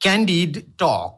Candid Talk.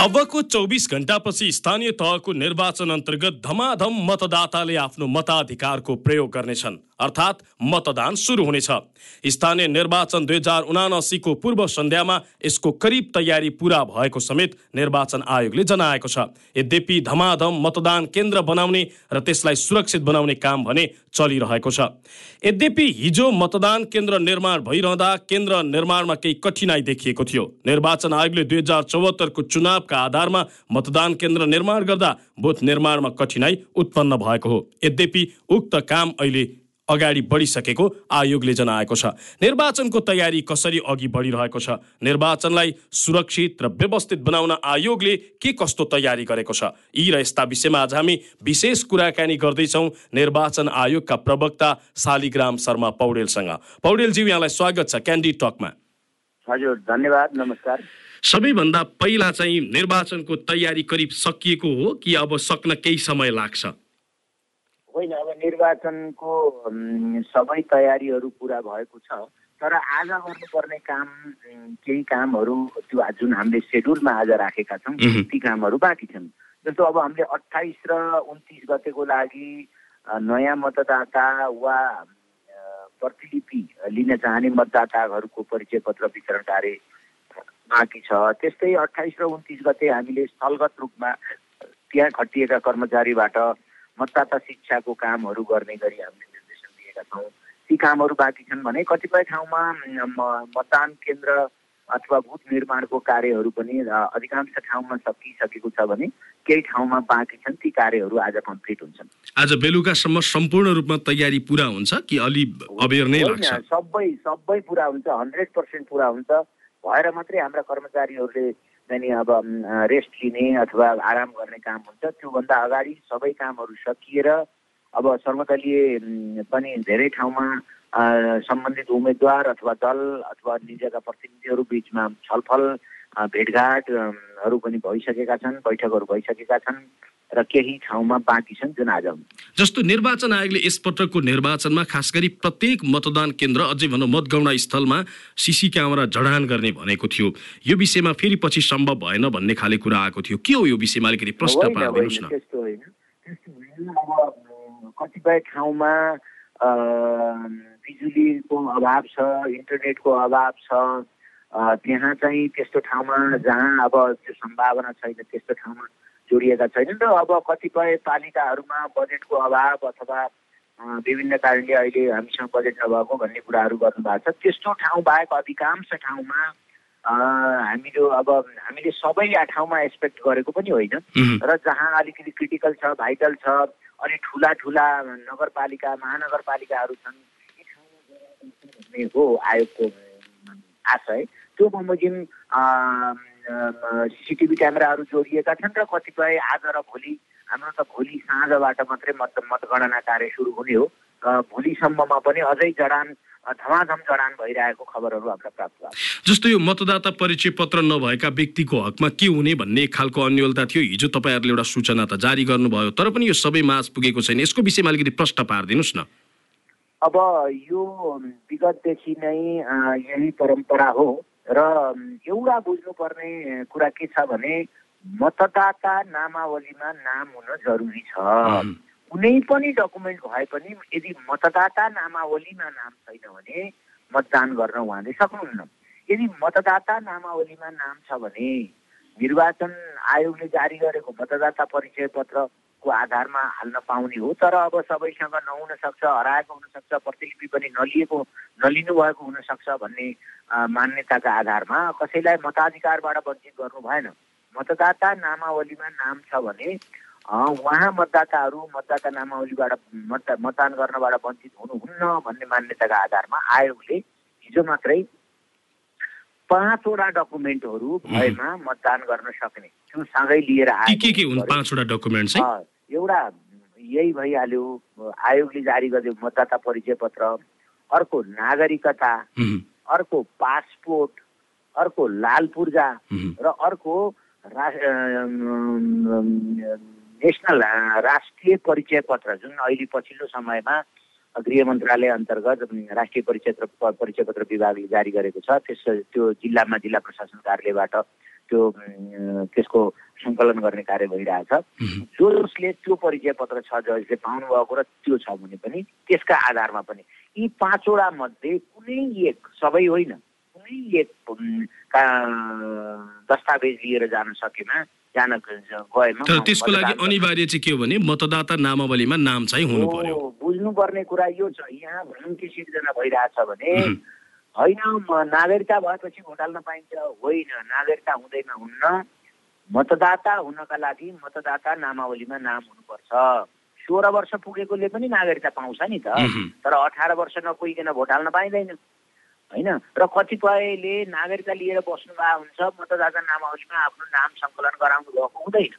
अबको चौबिस घण्टापछि स्थानीय तहको निर्वाचन अन्तर्गत धमाधम मतदाताले आफ्नो मताधिकारको प्रयोग गर्नेछन्। अर्थात् मतदान सुरु हुनेछ। स्थानीय निर्वाचन दुई हजार उनासीको पूर्व सन्ध्यामा यसको करिब तयारी पुरा भएको समेत निर्वाचन आयोगले जनाएको छ। यद्यपि धमाधम मतदान केन्द्र बनाउने र त्यसलाई सुरक्षित बनाउने काम भने चलिरहेको छ। यद्यपि हिजो मतदान केन्द्र निर्माण भइरहँदा केन्द्र निर्माणमा केही कठिनाई देखिएको थियो। निर्वाचन आयोगले दुई हजार चौहत्तरको चुनावका आधारमा मतदान केन्द्र निर्माण गर्दा बुथ निर्माणमा कठिनाई उत्पन्न भएको हो। यद्यपि उक्त काम अहिले अगाडि बढिसकेको आयोगले जनाएको छ। निर्वाचनको तयारी कसरी अघि बढिरहेको छ? निर्वाचनलाई सुरक्षित र व्यवस्थित बनाउन आयोगले के कस्तो तयारी गरेको छ? यी र यस्ता विषयमा आज हामी विशेष कुराकानी गर्दैछौँ निर्वाचन आयोगका प्रवक्ता शालिग्राम शर्मा पौडेलसँग। पौडेलज्यू यहाँलाई स्वागत छ क्यान्डी टकमा। हजुर धन्यवाद नमस्कार। सबैभन्दा पहिला चाहिँ निर्वाचनको तयारी करिब सकिएको हो कि अब सक्न केही समय लाग्छ? होइन अब निर्वाचनको सबै तयारीहरू पुरा भएको छ। तर आज गर्नुपर्ने काम केही कामहरू त्यो जुन हामीले सेड्युलमा आज राखेका छौँ ती कामहरू बाँकी छन्। जस्तो अब हामीले अठाइस र उन्तिस गतेको लागि नयाँ मतदाता वा प्रतिलिपि लिन चाहने मतदाताहरूको परिचय पत्र वितरण कार्य बाँकी छ। त्यस्तै अठाइस र उन्तिस गते हामीले स्थलगत रूपमा त्यहाँ खटिएका कर्मचारीबाट मतदाता शिक्षाको कामहरू गर्ने गरी हामीले निर्देशन दिएका छौँ। ती कामहरू बाँकी छन् भने कतिपय ठाउँमा मतदान केन्द्र अथवा बुथ निर्माणको कार्यहरू पनि अधिकांश ठाउँमा सकिसकेको छ भने केही ठाउँमा बाँकी छन्। ती कार्यहरू आज कम्प्लिट हुन्छन्। आज बेलुकासम्म सम्पूर्ण रूपमा तयारी पुरा हुन्छ कि अलि अबेर नै लाग्छ? सबै सबै पुरा हुन्छ हन्ड्रेड पर्सेन्ट पुरा हुन्छ। भएर मात्रै हाम्रा कर्मचारीहरूले चाहिँ अब रेस्ट लिने अथवा आराम गर्ने काम हुन्छ। त्योभन्दा अगाडि सबै कामहरू सकिएर अब सर्वदलीय पनि धेरै ठाउँमा सम्बन्धित उम्मेद्वार अथवा दल अथवा निजका प्रतिनिधिहरू बिचमा छलफल भेटघाटहरू पनि भइसकेका छन् बैठकहरू भइसकेका छन् र केही ठाउँमा बाँकी छन् जुन आज जस्तो निर्वाचन आयोगले यसपटकको निर्वाचनमा खास गरी प्रत्येक मतदान केन्द्र अझै भनौँ मतगणना स्थलमा सिसी क्यामेरा जडान गर्ने भनेको थियो। यो विषयमा फेरि पछि सम्भव भएन भन्ने खाले कुरा आएको थियो। के हो यो विषयमा अलिकति प्रश्न पारिदिनुहोस् न कतिपय ठाउँमा बिजुलीको अभाव छ इन्टरनेटको अभाव छ त्यहाँ चाहिँ त्यस्तो ठाउँमा जहाँ अब त्यो सम्भावना छैन त्यस्तो ठाउँमा जोडिएका छैनन् र अब कतिपय पालिकाहरूमा बजेटको अभाव अथवा विभिन्न कारणले अहिले हामीसँग बजेट नभएको भन्ने कुराहरू गर्नुभएको छ। त्यस्तो ठाउँ बाहेक अधिकांश ठाउँमा हामीले अब हामीले सबै ठाउँमा एक्सपेक्ट गरेको पनि होइन। र जहाँ अलिकति क्रिटिकल छ भाइटल छ अनि ठुला ठुला नगरपालिका महानगरपालिकाहरू छन् हो आयोगको आशय। त्यो बमोजिम सिसिटिभी क्यामेराहरू जोडिएका छन् र कतिपय आज र भोलि हाम्रो त भोलि साँझबाट मात्रै मत मतगणना कार्य सुरु हुने हो भोलिसम्ममा पनि अझै जडान धमाधम जडान भइरहेको खबरहरू हामीलाई प्राप्त जस्तो यो मतदाता परिचय पत्र नभएका व्यक्तिको हकमा के हुने भन्ने खालको अन्यलता थियो। हिजो तपाईँहरूले एउटा सूचना त जारी गर्नुभयो तर पनि यो सबै माझ पुगेको छैन। यसको विषयमा अलिकति प्रश्न पारिदिनुहोस् न। अब यो विगतदेखि नै यही परम्परा हो। र एउटा बुझ्नुपर्ने कुरा के छ भने मतदाता नामावलीमा नाम हुन जरुरी छ। कुनै पनि डकुमेन्ट भए पनि यदि मतदाता नामावलीमा नाम छैन भने मतदान गर्न उहाँले सक्नुहुन्न। यदि मतदाता नामावलीमा नाम छ भने निर्वाचन आयोगले जारी गरेको मतदाता परिचय पत्र को आधारमा हाल्न पाउने हो तर अब सबैसँग नहुन सक्छ हराएको हुनसक्छ प्रतिलिपि पनि नलिएको नलिनु भएको हुनसक्छ भन्ने मान्यताका आधारमा कसैलाई मताधिकारबाट वञ्चित गर्नु भएन। मतदाता नामावलीमा नाम छ भने उहाँ मतदाताहरू मतदाता नामावलीबाट मत मतदान गर्नबाट वञ्चित हुनुहुन्न भन्ने मान्यताका आधारमा आयोगले हिजो मात्रै पाँचवटा डकुमेन्टहरू भएमा मतदान गर्न सक्ने। त्यो सँगै लिएर आयो पाँचवटा डकुमेन्ट एउटा यही भइहाल्यो आयोगले जारी गरिदियो मतदाता परिचय पत्र अर्को नागरिकता अर्को पासपोर्ट अर्को लाल पूर्जा र अर्को नेसनल राष्ट्रिय परिचय पत्र जुन अहिले पछिल्लो समयमा गृह मन्त्रालय अन्तर्गत राष्ट्रिय परिचय परिचय पत्र विभागले जारी गरेको छ त्यस त्यो जिल्लामा जिल्ला प्रशासन कार्यालयबाट त्यो त्यसको सङ्कलन गर्ने कार्य भइरहेछ। जसले त्यो परिचय पत्र छ जसले पाउनुभएको र त्यो छ भने पनि त्यसका आधारमा पनि यी पाँचवटा मध्ये कुनै एक सबै होइन कुनै एक दस्तावेज लिएर जान सकेमा जान गएमा तर त्यसको लागि अनिवार्य चाहिँ के हो भने मतदाता नामावलीमा नाम चाहिँ हुनु पर्यो बुझ्नुपर्ने कुरा यो छ। यहाँ भनौँ के सिर्जना भइरहेछ भने होइन नागरिकता भएपछि भोट हाल्न पाइन्छ होइन नागरिकता हुँदैन हुन्न। मतदाता हुनका लागि मतदाता नामावलीमा नाम हुनुपर्छ। सोह्र वर्ष पुगेकोले पनि नागरिकता पाउँछ नि त। तर अठार वर्ष नपुगिकन भोट हाल्न पाइँदैन। होइन? र कतिपयले नागरिकता लिएर बस्नु भएको हुन्छ मतदाता नामावलीमा आफ्नो नाम सङ्कलन गराउनु भएको हुँदैन।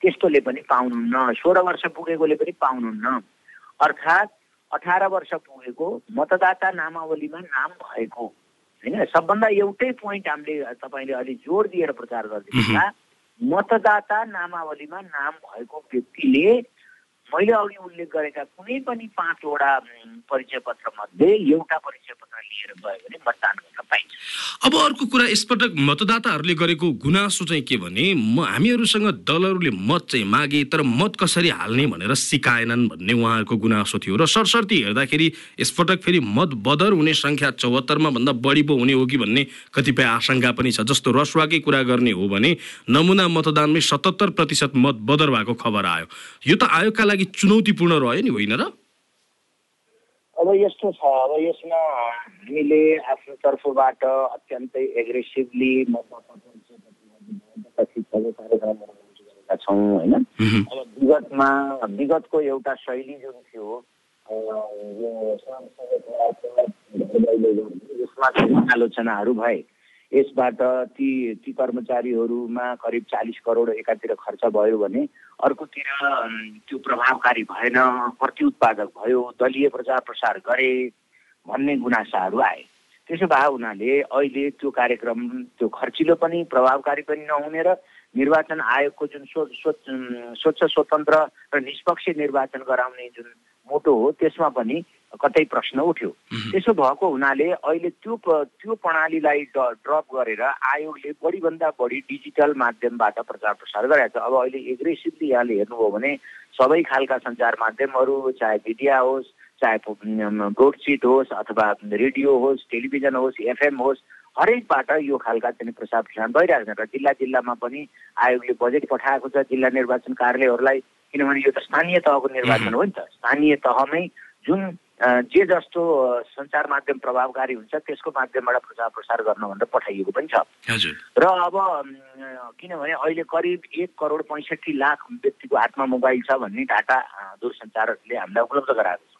त्यस्तोले पनि पाउनुहुन्न। सोह्र वर्ष पुगेकोले पनि पाउनुहुन्न। अर्थात् अठार वर्ष पुगेको मतदाता नामावलीमा नाम भएको। होइन? सबभन्दा एउटै पोइन्ट हामीले तपाईँले अलिक जोड दिएर प्रचार गरिदिनु मतदाता नामावलीमा नाम भएको व्यक्तिले मैले अघि उल्लेख गरेका कुनै पनि पाँचवटा परिचय पत्र मध्ये एउटा परिचय पत्र लिएर गयो भने मतदान गर्न पाइन्छ। अब अर्को कुरा यसपटक मतदाताहरूले गरेको गुनासो चाहिँ के भने म हामीहरूसँग दलहरूले मत चाहिँ मागे तर मत कसरी हाल्ने भनेर सिकाएनन् भन्ने उहाँहरूको गुनासो थियो र सरसर्ती हेर्दाखेरि यसपटक फेरि मत बदर हुने सङ्ख्या चौहत्तरमा भन्दा बढी पो हुने हो कि भन्ने कतिपय आशंका पनि छ। जस्तो रसुवाकै कुरा गर्ने हो भने नमुना मतदानमै सतहत्तर प्रतिशत मत बदर भएको खबर आयो। यो त आयोगका लागि चुनौतीपूर्ण रह्यो नि होइन र अब यस्तो छ अब यसमा हामीले आफ्नो तर्फबाट अत्यन्तै एग्रेसिभली गरेका छौँ होइन अब विगतमा विगतको एउटा शैली जुन थियो यसमा आलोचनाहरू भए यसबाट ती ती कर्मचारीहरूमा करिब चालिस करोड एकातिर खर्च भयो भने अर्कोतिर त्यो प्रभावकारी भएन प्रतिउत्पादक भयो दलीय प्रचार प्रसार गरे भन्ने गुनासाहरू आए। त्यसो भए हुनाले अहिले त्यो कार्यक्रम त्यो खर्चिलो पनि प्रभावकारी पनि नहुने र निर्वाचन आयोगको जुन स्वच्छ स्वतन्त्र र निष्पक्ष निर्वाचन गराउने जुन मोटो हो त्यसमा पनि कतै प्रश्न उठ्यो। त्यसो भएको हुनाले अहिले त्यो त्यो प्रणालीलाई ड्रप गरेर आयोगले बढीभन्दा बढी डिजिटल माध्यमबाट प्रचार प्रसार गरेको छ। अब अहिले एग्रेसिभली यहाँले हेर्नुभयो भने सबै खालका सञ्चार माध्यमहरू चाहे मिडिया होस् चाहे ब्रोडसिट होस् अथवा रेडियो होस् टेलिभिजन होस् एफएम होस् हरेकबाट यो खालका चाहिँ प्रसार प्रसारण भइरहेको छ। र जिल्ला जिल्लामा पनि आयोगले बजेट पठाएको छ जिल्ला निर्वाचन कार्यालयहरूलाई किनभने यो त स्थानीय तहको निर्वाचन हो नि त। स्थानीय तहमै जुन जे जस्तो सञ्चार माध्यम प्रभावकारी हुन्छ त्यसको माध्यमबाट प्रचार प्रसार गर्न भनेर पठाइएको पनि छ। र अब किनभने अहिले करिब एक करोड पैँसठी लाख व्यक्तिको हातमा मोबाइल छ भन्ने डाटा दूरसञ्चारले हामीलाई उपलब्ध गराएको छ।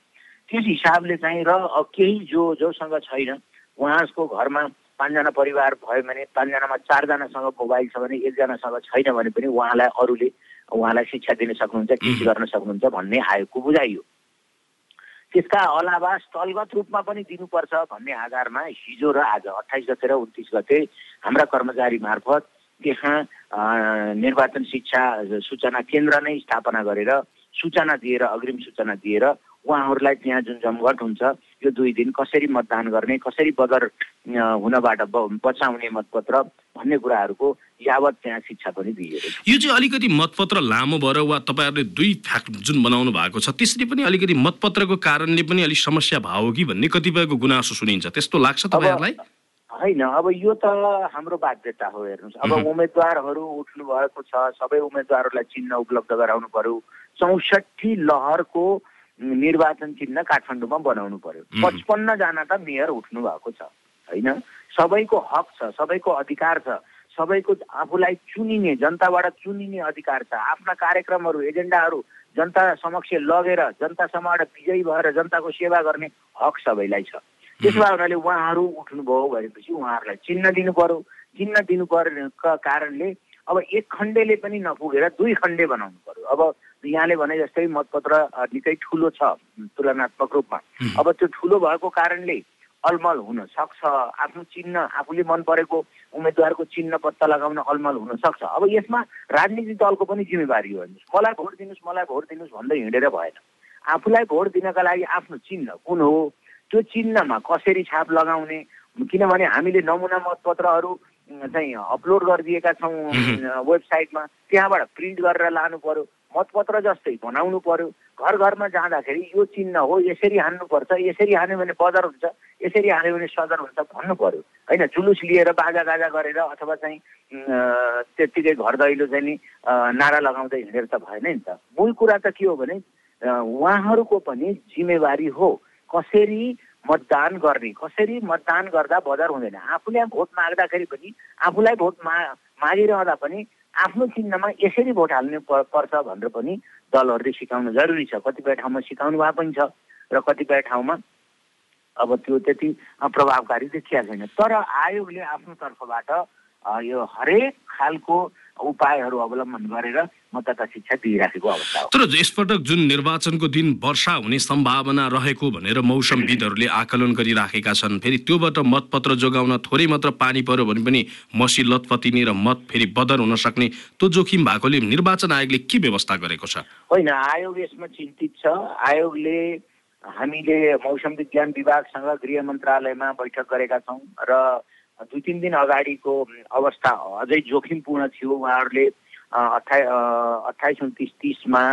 त्यस हिसाबले चाहिँ र केही जो जोसँग छैन उहाँको घरमा पाँचजना परिवार भयो भने पाँचजनामा चारजनासँग मोबाइल छ भने एकजनासँग छैन भने पनि उहाँलाई अरूले उहाँलाई शिक्षा दिन सक्नुहुन्छ के गर्न सक्नुहुन्छ भन्ने आयोगको बुझाइयो त्यसका अलावा स्थलगत रूपमा पनि दिनुपर्छ भन्ने आधारमा हिजो र आज अठाइस गते र उन्तिस गते हाम्रा कर्मचारी मार्फत त्यहाँ निर्वाचन शिक्षा सूचना केन्द्र नै स्थापना गरेर सूचना दिएर अग्रिम सूचना दिएर उहाँहरूलाई त्यहाँ जुन जमघट हुन्छ यो दुई दिन कसरी मतदान गर्ने कसरी बदर हुनबाट बचाउने मतपत्र भन्ने कुराहरूको यावत त्यहाँ शिक्षा पनि दिइएको यो चाहिँ अलिकति मतपत्र लामो भएर वा तपाईँहरूले दुई फ्याक्ट जुन बनाउनु भएको छ त्यसरी पनि अलिकति मतपत्रको कारणले पनि अलिक समस्या भयो कि भन्ने कतिपयको गुनासो सुनिन्छ? त्यस्तो लाग्छ तपाईँहरूलाई? होइन अब यो त हाम्रो बाध्यता हो हेर्नुहोस्। अब उम्मेद्वारहरू उठ्नु भएको छ सबै उम्मेद्वारहरूलाई चिन्ह उपलब्ध गराउनु पर्यो। चौसठी लहरको निर्वाचन चिन्ह काठमाडौँमा बनाउनु पर्यो। पचपन्नजना त मेयर उठ्नु भएको छ होइन? सबैको हक छ सबैको अधिकार छ सबैको आफूलाई चुनिने जनताबाट चुनिने अधिकार छ। आफ्ना कार्यक्रमहरू एजेन्डाहरू जनता समक्ष लगेर जनतासम्मबाट विजयी भएर जनताको सेवा गर्ने हक सबैलाई छ। त्यसो भए हुनाले उहाँहरू उठ्नुभयो भनेपछि उहाँहरूलाई चिन्ह दिनु पर्यो। चिन्ह दिनु पर्नेका कारणले अब एक खण्डेले पनि नपुगेर दुई खण्डे बनाउनु पर्यो। अब यहाँले भने जस्तै मतपत्र निकै ठुलो छ तुलनात्मक रूपमा। अब त्यो ठुलो भएको कारणले अलमल हुन सक्छ। आफ्नो चिन्ह आफूले मन परेको उम्मेद्वारको चिन्ह पत्ता लगाउन अलमल हुन सक्छ। अब यसमा राजनीतिक दलको पनि जिम्मेवारी हो हेर्नुहोस्। मलाई भोट दिनुहोस् मलाई भोट दिनुहोस् भन्दै हिँडेर भएन। आफूलाई भोट दिनका लागि आफ्नो चिन्ह कुन हो? त्यो चिन्हमा कसरी छाप लगाउने? किनभने हामीले नमुना मतपत्रहरू चाहिँ अपलोड गरिदिएका छौँ वेबसाइटमा। त्यहाँबाट प्रिन्ट गरेर लानु पर्यो। मतपत्र जस्तै बनाउनु पर्यो। घर घरमा जाँदाखेरि यो चिन्ह हो यसरी हान्नुपर्छ यसरी हान्यो भने बजार हुन्छ यसरी हान्यो भने सदर हुन्छ भन्नु पर्यो। होइन जुलुस लिएर बाजा गाजा गरेर अथवा चाहिँ त्यत्तिकै घर दैलो चाहिँ नि नारा लगाउँदै हिँडेर त भएन नि त। मूल कुरा त के हो भने उहाँहरूको पनि जिम्मेवारी हो। कसरी मतदान गर्ने कसरी मतदान गर्दा बजार हुँदैन। आफूले भोट माग्दाखेरि पनि आफूलाई भोट मा मागिरहँदा पनि आफ्नो चिन्हमा यसरी भोट हाल्नु पर्छ भनेर पनि दलहरूले सिकाउनु जरुरी छ। कतिपय ठाउँमा सिकाउनु भए पनि छ र कतिपय ठाउँमा अब त्यो त्यति प्रभावकारी देखिया छैन। तर आयोगले आफ्नो तर्फबाट यो हरेक खालको उपायहरू अवलम्बन गरेर मतदाता शिक्षा दिइराखेको अवस्था हो। तर यसपटक जुन निर्वाचनको दिन वर्षा हुने सम्भावना रहेको भनेर मौसमविदहरूले आकलन गरिराखेका छन् फेरि त्योबाट मतपत्र जोगाउन थोरै मात्र पानी पर्यो भने पनि मसी लतपतिनी र मत फेरि बदर हुन सक्ने त्यो जोखिम भएकोले निर्वाचन आयोगले के व्यवस्था गरेको छ? होइन आयोग यसमा चिन्तित छ। आयोगले हामीले मौसम विज्ञान विभागसँग गृह मन्त्रालयमा बैठक गरेका छौँ र दुई तिन दिन अगाडिको अवस्था अझै जोखिमपूर्ण थियो। उहाँहरूले अठाइ अठाइस उन्तिस तिसमा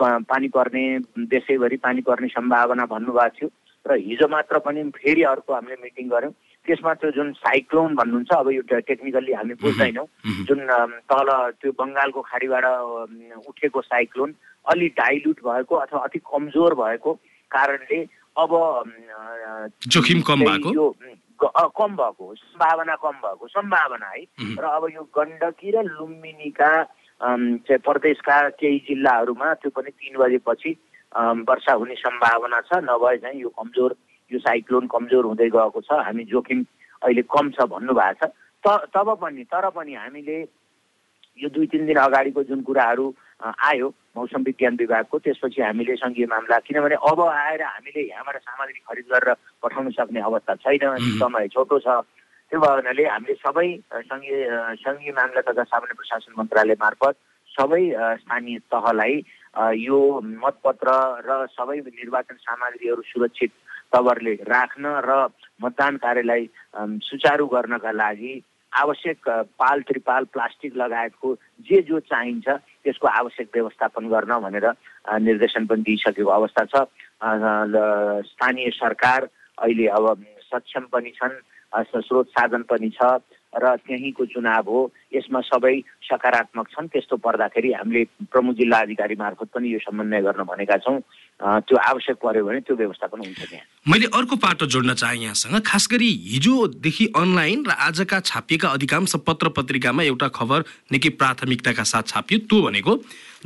पानी पर्ने देशैभरि पानी पर्ने सम्भावना भन्नुभएको थियो। र हिजो मात्र पनि फेरि अर्को हामीले मिटिङ गऱ्यौँ। त्यसमा त्यो जुन साइक्लोन भन्नुहुन्छ अब यो टेक्निकल्ली हामी बुझ्दैनौँ। जुन तल त्यो बङ्गालको खाडीबाट उठेको साइक्लोन अलि डाइल्युट भएको अथवा अति कमजोर भएको कारणले अब जोखिम कम भएको? कम भएको सम्भावना कम भएको सम्भावना है। र अब यो गण्डकी र लुम्बिनीका प्रदेशका केही जिल्लाहरूमा त्यो पनि तिन बजेपछि वर्षा हुने सम्भावना छ। नभए चाहिँ यो कमजोर यो साइक्लोन कमजोर हुँदै गएको छ। हामी जोखिम अहिले कम छ भन्नुभएको छ। तब पनि तर पनि हामीले यो दुई तिन दिन अगाडिको जुन कुराहरू आयो मौसम विज्ञान विभागको त्यसपछि हामीले सङ्घीय मामला किनभने अब आएर हामीले यहाँबाट सामग्री खरिद गरेर पठाउन सक्ने अवस्था छैन समय छोटो छ। त्यो भयो हुनाले हामीले सबै सङ्घीय सङ्घीय मामला तथा सामान्य प्रशासन मन्त्रालय मार्फत सबै स्थानीय तहलाई यो मतपत्र र सबै निर्वाचन सामग्रीहरू सुरक्षित तवरले राख्न र मतदान कार्यलाई सुचारू गर्नका लागि आवश्यक पाल त्रिपाल प्लास्टिक लगायतको जे जो चाहिन्छ त्यसको आवश्यक व्यवस्थापन गर्न भनेर निर्देशन पनि दिइसकेको अवस्था छ। स्थानीय सरकार अहिले अब सक्षम पनि छन् स्रोत साधन पनि छ। र त्यहीँको चुनाव हो। यसमा सबै सकारात्मक छन्। त्यस्तो पर्दाखेरि हामीले प्रमुख जिल्ला अधिकारी मार्फत पनि यो समन्वय गर्न भनेका छौँ। त्यो आवश्यक पर्यो भने त्यो व्यवस्थापन हुन्छ त्यहाँ। मैले अर्को पाटो जोड्न चाहेँ यहाँसँग। खास गरी हिजोदेखि अनलाइन र आजका छापिएका अधिकांश पत्र पत्रिकामा एउटा खबर निकै प्राथमिकताका साथ छापियो। त्यो भनेको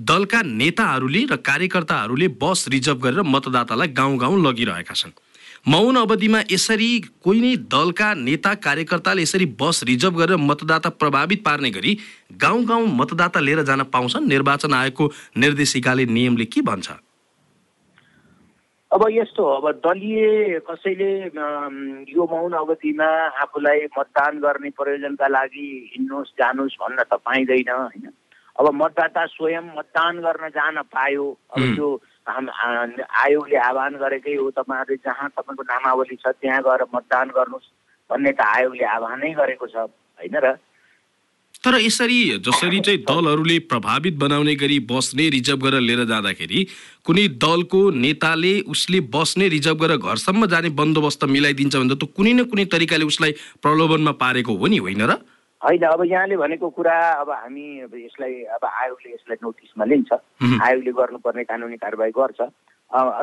दलका नेताहरूले र कार्यकर्ताहरूले बस रिजर्भ गरेर मतदातालाई गाउँ गाउँ लगिरहेका छन्। मौन अवधिमा यसरी कोही नै दलका नेता कार्यकर्ताले यसरी बस रिजर्भ गरेर मतदाता प्रभावित पार्ने गरी गाउँ गाउँ मतदाता लिएर जान पाउँछन्। निर्वाचन आयोगको निर्देशिकाले नियमले के भन्छ? अब यस्तो अब दलीय कसैले यो मौन अवधिमा आफूलाई मतदान गर्ने प्रयोजनका लागि हिँड्नुहोस् जानुहोस् भन्न त पाइँदैन होइन। अब मतदाता स्वयं मतदान गर्न जान पायो। अब त्यो आयोगले आह्वान गरेकै हो तपाईँहरूले जहाँ तपाईँको नामावली छ त्यहाँ गएर मतदान गर्नुहोस् भन्ने त आयोगले आह्वानै गरेको छ होइन र? तर यसरी जसरी चाहिँ दलहरूले प्रभावित बनाउने गरी बस्ने रिजर्भ गरेर लिएर जाँदाखेरि कुनै दलको नेताले उसले बस्ने रिजर्भ गरेर घरसम्म जाने बन्दोबस्त मिलाइदिन्छ भने त कुनै न कुनै तरिकाले उसलाई प्रलोभनमा पारेको हो नि होइन र? होइन अब यहाँले भनेको कुरा अब हामी अब यसलाई अब आयोगले यसलाई नोटिसमा लिन्छ। आयोगले गर्नुपर्ने कानुनी कारवाही गर्छ।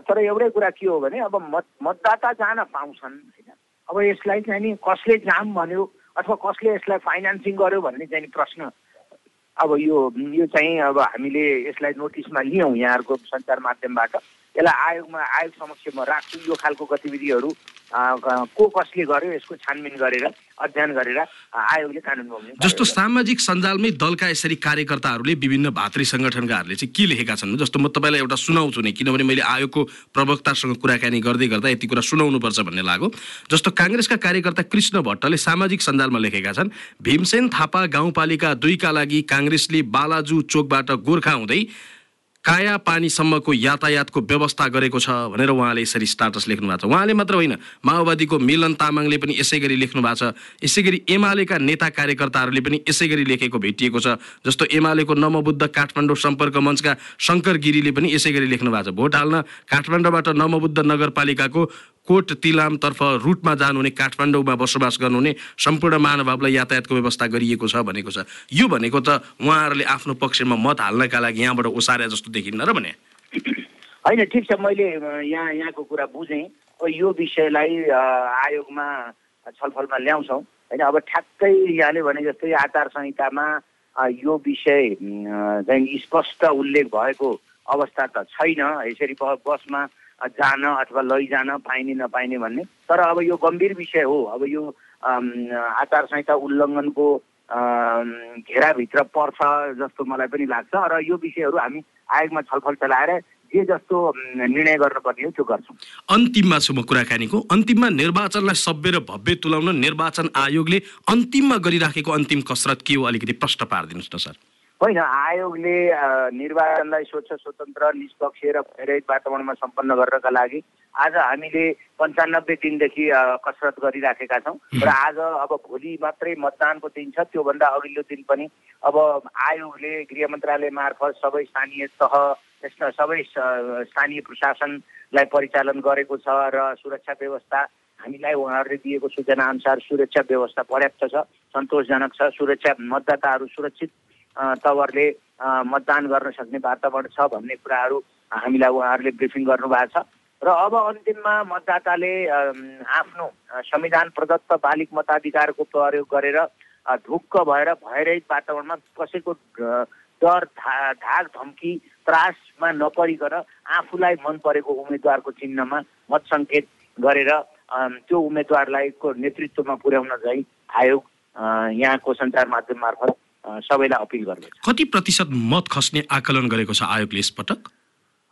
तर एउटै कुरा के हो भने अब मत मतदाता जान पाउँछन् होइन। अब यसलाई चाहिँ नि कसले जाम भन्यो अथवा कसले यसलाई फाइनेन्सिङ गर्यो भन्ने चाहिँ प्रश्न। अब यो यो चाहिँ अब हामीले यसलाई नोटिसमा लियौँ यहाँहरूको सञ्चार माध्यमबाट। यसलाई आयोगमा आयोग समक्ष म राख्छु यो खालको गतिविधिहरू को कसले गर्यो यसको छानबिन गरेर अध्ययन गरेर आयोगले कानुन बनाउने जस्तो सामाजिक सञ्जालमै दलका यसरी कार्यकर्ताहरूले विभिन्न भातृ सङ्गठनकाहरूले चाहिँ के लेखेका छन्? जस्तो म तपाईँलाई एउटा सुनाउँछु नै किनभने मैले आयोगको प्रवक्तासँग कुराकानी गर्दै गर्दा यति कुरा सुनाउनुपर्छ भन्ने लाग्यो जस्तो काङ्ग्रेसका कार्यकर्ता कृष्ण भट्टले सामाजिक सञ्जालमा लेखेका छन् भीमसेन थापा गाउँपालिका दुईका लागि काङ्ग्रेसले बालाजु चोकबाट गोर्खा हुँदै काया पानीसम्मको यातायातको व्यवस्था गरेको छ भनेर उहाँले यसरी स्टाटस लेख्नु भएको छ। उहाँले मात्र होइन माओवादीको मिलन तामाङले पनि यसै गरी लेख्नु भएको छ। यसै गरी एमालेका नेता कार्यकर्ताहरूले पनि यसै गरी लेखेको भेटिएको छ। जस्तो एमालेको नमबुद्ध काठमाडौँ सम्पर्क मञ्चका शङ्कर गिरीले पनि यसै गरी लेख्नु भएको छ। भोट हाल्न काठमाडौँबाट नमबुद्ध नगरपालिकाको कोट तिलामतर्फ रुटमा जानुहुने काठमाडौँमा बसोबास गर्नुहुने सम्पूर्ण महानुभावलाई यातायातको व्यवस्था गरिएको छ भनेको छ। यो भनेको त उहाँहरूले आफ्नो पक्षमा मत हाल्नका लागि यहाँबाट ओसारे जस्तो देखिन्न र भने। होइन ठिक छ मैले यहाँ यहाँको कुरा बुझेँ। यो विषयलाई आयोगमा छलफलमा ल्याउँछौँ। होइन अब ठ्याक्कै यहाँले भने जस्तै आचार संहितामा यो विषय चाहिँ स्पष्ट उल्लेख भएको अवस्था त छैन। यसरी बसमा जान अथवा लैजान पाइने नपाइने भन्ने। तर अब यो गम्भीर विषय हो। अब यो आचार संहिता उल्लङ्घनको घेराभित्र पर्छ जस्तो मलाई पनि लाग्छ। र यो विषयहरू हामी आयोगमा छलफल चलाएर जे जस्तो निर्णय गर्नुपर्ने हो त्यो गर्छौँ। अन्तिममा छु म कुराकानीको। अन्तिममा निर्वाचनलाई सभ्य र भव्य तुलाउन निर्वाचन आयोगले अन्तिममा गरिराखेको अन्तिम कसरत के हो? अलिकति प्रश्न पारिदिनुहोस् न सर। होइन आयोगले निर्वाचनलाई स्वच्छ स्वतन्त्र निष्पक्ष र भइरहित वातावरणमा सम्पन्न गर्नका लागि आज हामीले पन्चानब्बे दिनदेखि कसरत गरिराखेका छौँ र आज अब भोलि मात्रै मतदानको दिन छ त्योभन्दा अघिल्लो दिन पनि अब आयोगले गृह मन्त्रालय मार्फत सबै स्थानीय तह यस्ता सबै स्थानीय प्रशासनलाई परिचालन गरेको छ र सुरक्षा व्यवस्था हामीलाई उहाँहरूले दिएको सूचना अनुसार सुरक्षा व्यवस्था पर्याप्त छ सन्तोषजनक छ सुरक्षा मतदाताहरू सुरक्षित तवरले मतदान गर्न सक्ने वातावरण छ भन्ने कुराहरू हामीलाई उहाँहरूले ब्रिफिङ गर्नुभएको छ। र अब अन्तिममा मतदाताले आफ्नो संविधान प्रदत्त बालिक मताधिकारको प्रयोग गरेर ढुक्क भएर भइरहित वातावरणमा कसैको डर धा धाक धम्की त्रासमा नपरिकन आफूलाई मन परेको उम्मेद्वारको चिन्हमा मत सङ्केत गरेर त्यो उम्मेद्वारलाई को नेतृत्वमा पुर्याउन चाहिँ आयोग यहाँको सञ्चार माध्यम मार्फत सबैलाई अपिल गर्ने कति प्रतिशत मत खस्ने आकलन गरेको छ आयोगले यसपटक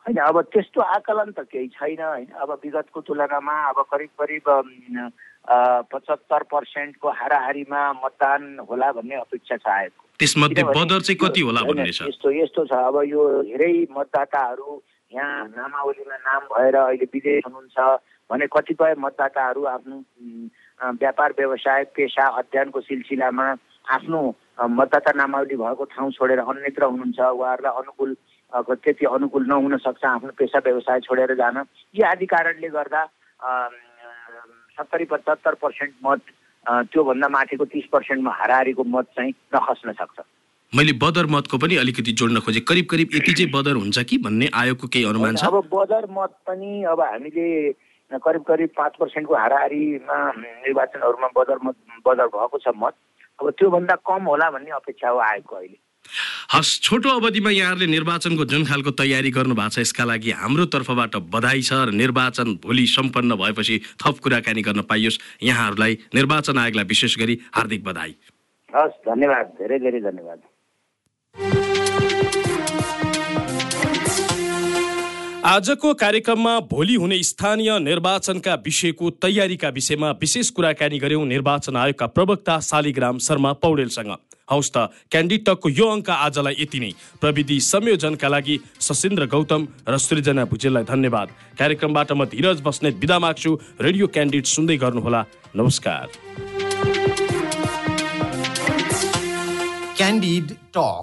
होइन अब त्यस्तो आकलन त केही छैन होइन। अब विगतको तुलनामा अब करिब करिब पचहत्तर पर्सेन्टको हाराहारीमा मतदान होला भन्ने अपेक्षा छ आयोगको। त्यसमध्ये बदर चाहिँ कति होला भन्ने छ? यस्तो यस्तो छ। अब यो धेरै मतदाताहरू यहाँ नामावलीमा नाम भएर अहिले विदेश हुनुहुन्छ भने कतिपय मतदाताहरू आफ्नो व्यापार व्यवसाय पेसा अध्ययनको सिलसिलामा आफ्नो मतदाता नामावली भएको ठाउँ छोडेर अन्यत्र हुनुहुन्छ उहाँहरूलाई अनुकूल त्यति अनुकूल नहुन सक्छ आफ्नो पेसा व्यवसाय छोडेर जान यी आदि कारणले गर्दा सत्तरी पचहत्तर पर्सेन्ट मत त्योभन्दा माथिको तिस पर्सेन्टमा हाराहारीको मत चाहिँ नखस्न सक्छ। मैले बदर मतको पनि अलिकति जोड्न खोजेँ। करिब करिब यति चाहिँ बदर हुन्छ कि भन्ने आयोगको केही अनुमान छ? अब बदर मत पनि अब हामीले करिब करिब पाँच पर्सेन्टको हाराहारीमा निर्वाचनहरूमा बदर मत बदर भएको छ मत। अब त्योभन्दा कम होला भन्ने अपेक्षा हो आएको अहिले। हस् छोटो अवधिमा यहाँहरूले निर्वाचनको जुन खालको तयारी गर्नु भएको छ यसका लागि हाम्रो तर्फबाट बधाई छ र निर्वाचन भोलि सम्पन्न भएपछि थप कुराकानी गर्न पाइयोस्। यहाँहरूलाई निर्वाचन आयोगलाई विशेष गरी हार्दिक बधाई। हस् धन्यवाद धेरै धेरै धन्यवाद। आजको कार्यक्रममा भोलि हुने स्थानीय निर्वाचनका विषयको तयारीका विषयमा विशेष कुराकानी गर्यौं निर्वाचन आयोगका प्रवक्ता शालिग्राम शर्मा पौडेलसँग। हौस् त क्यान्डिटकको यो अङ्क आजलाई यति नै। प्रविधि संयोजनका लागि सशिन्द्र गौतम र सृजना भुजेललाई धन्यवाद। कार्यक्रमबाट म धीरज बस्नेत बिदा माग्छु। रेडियो क्यान्डिड सुन्दै गर्नुहोला। नमस्कार। Candid Talk.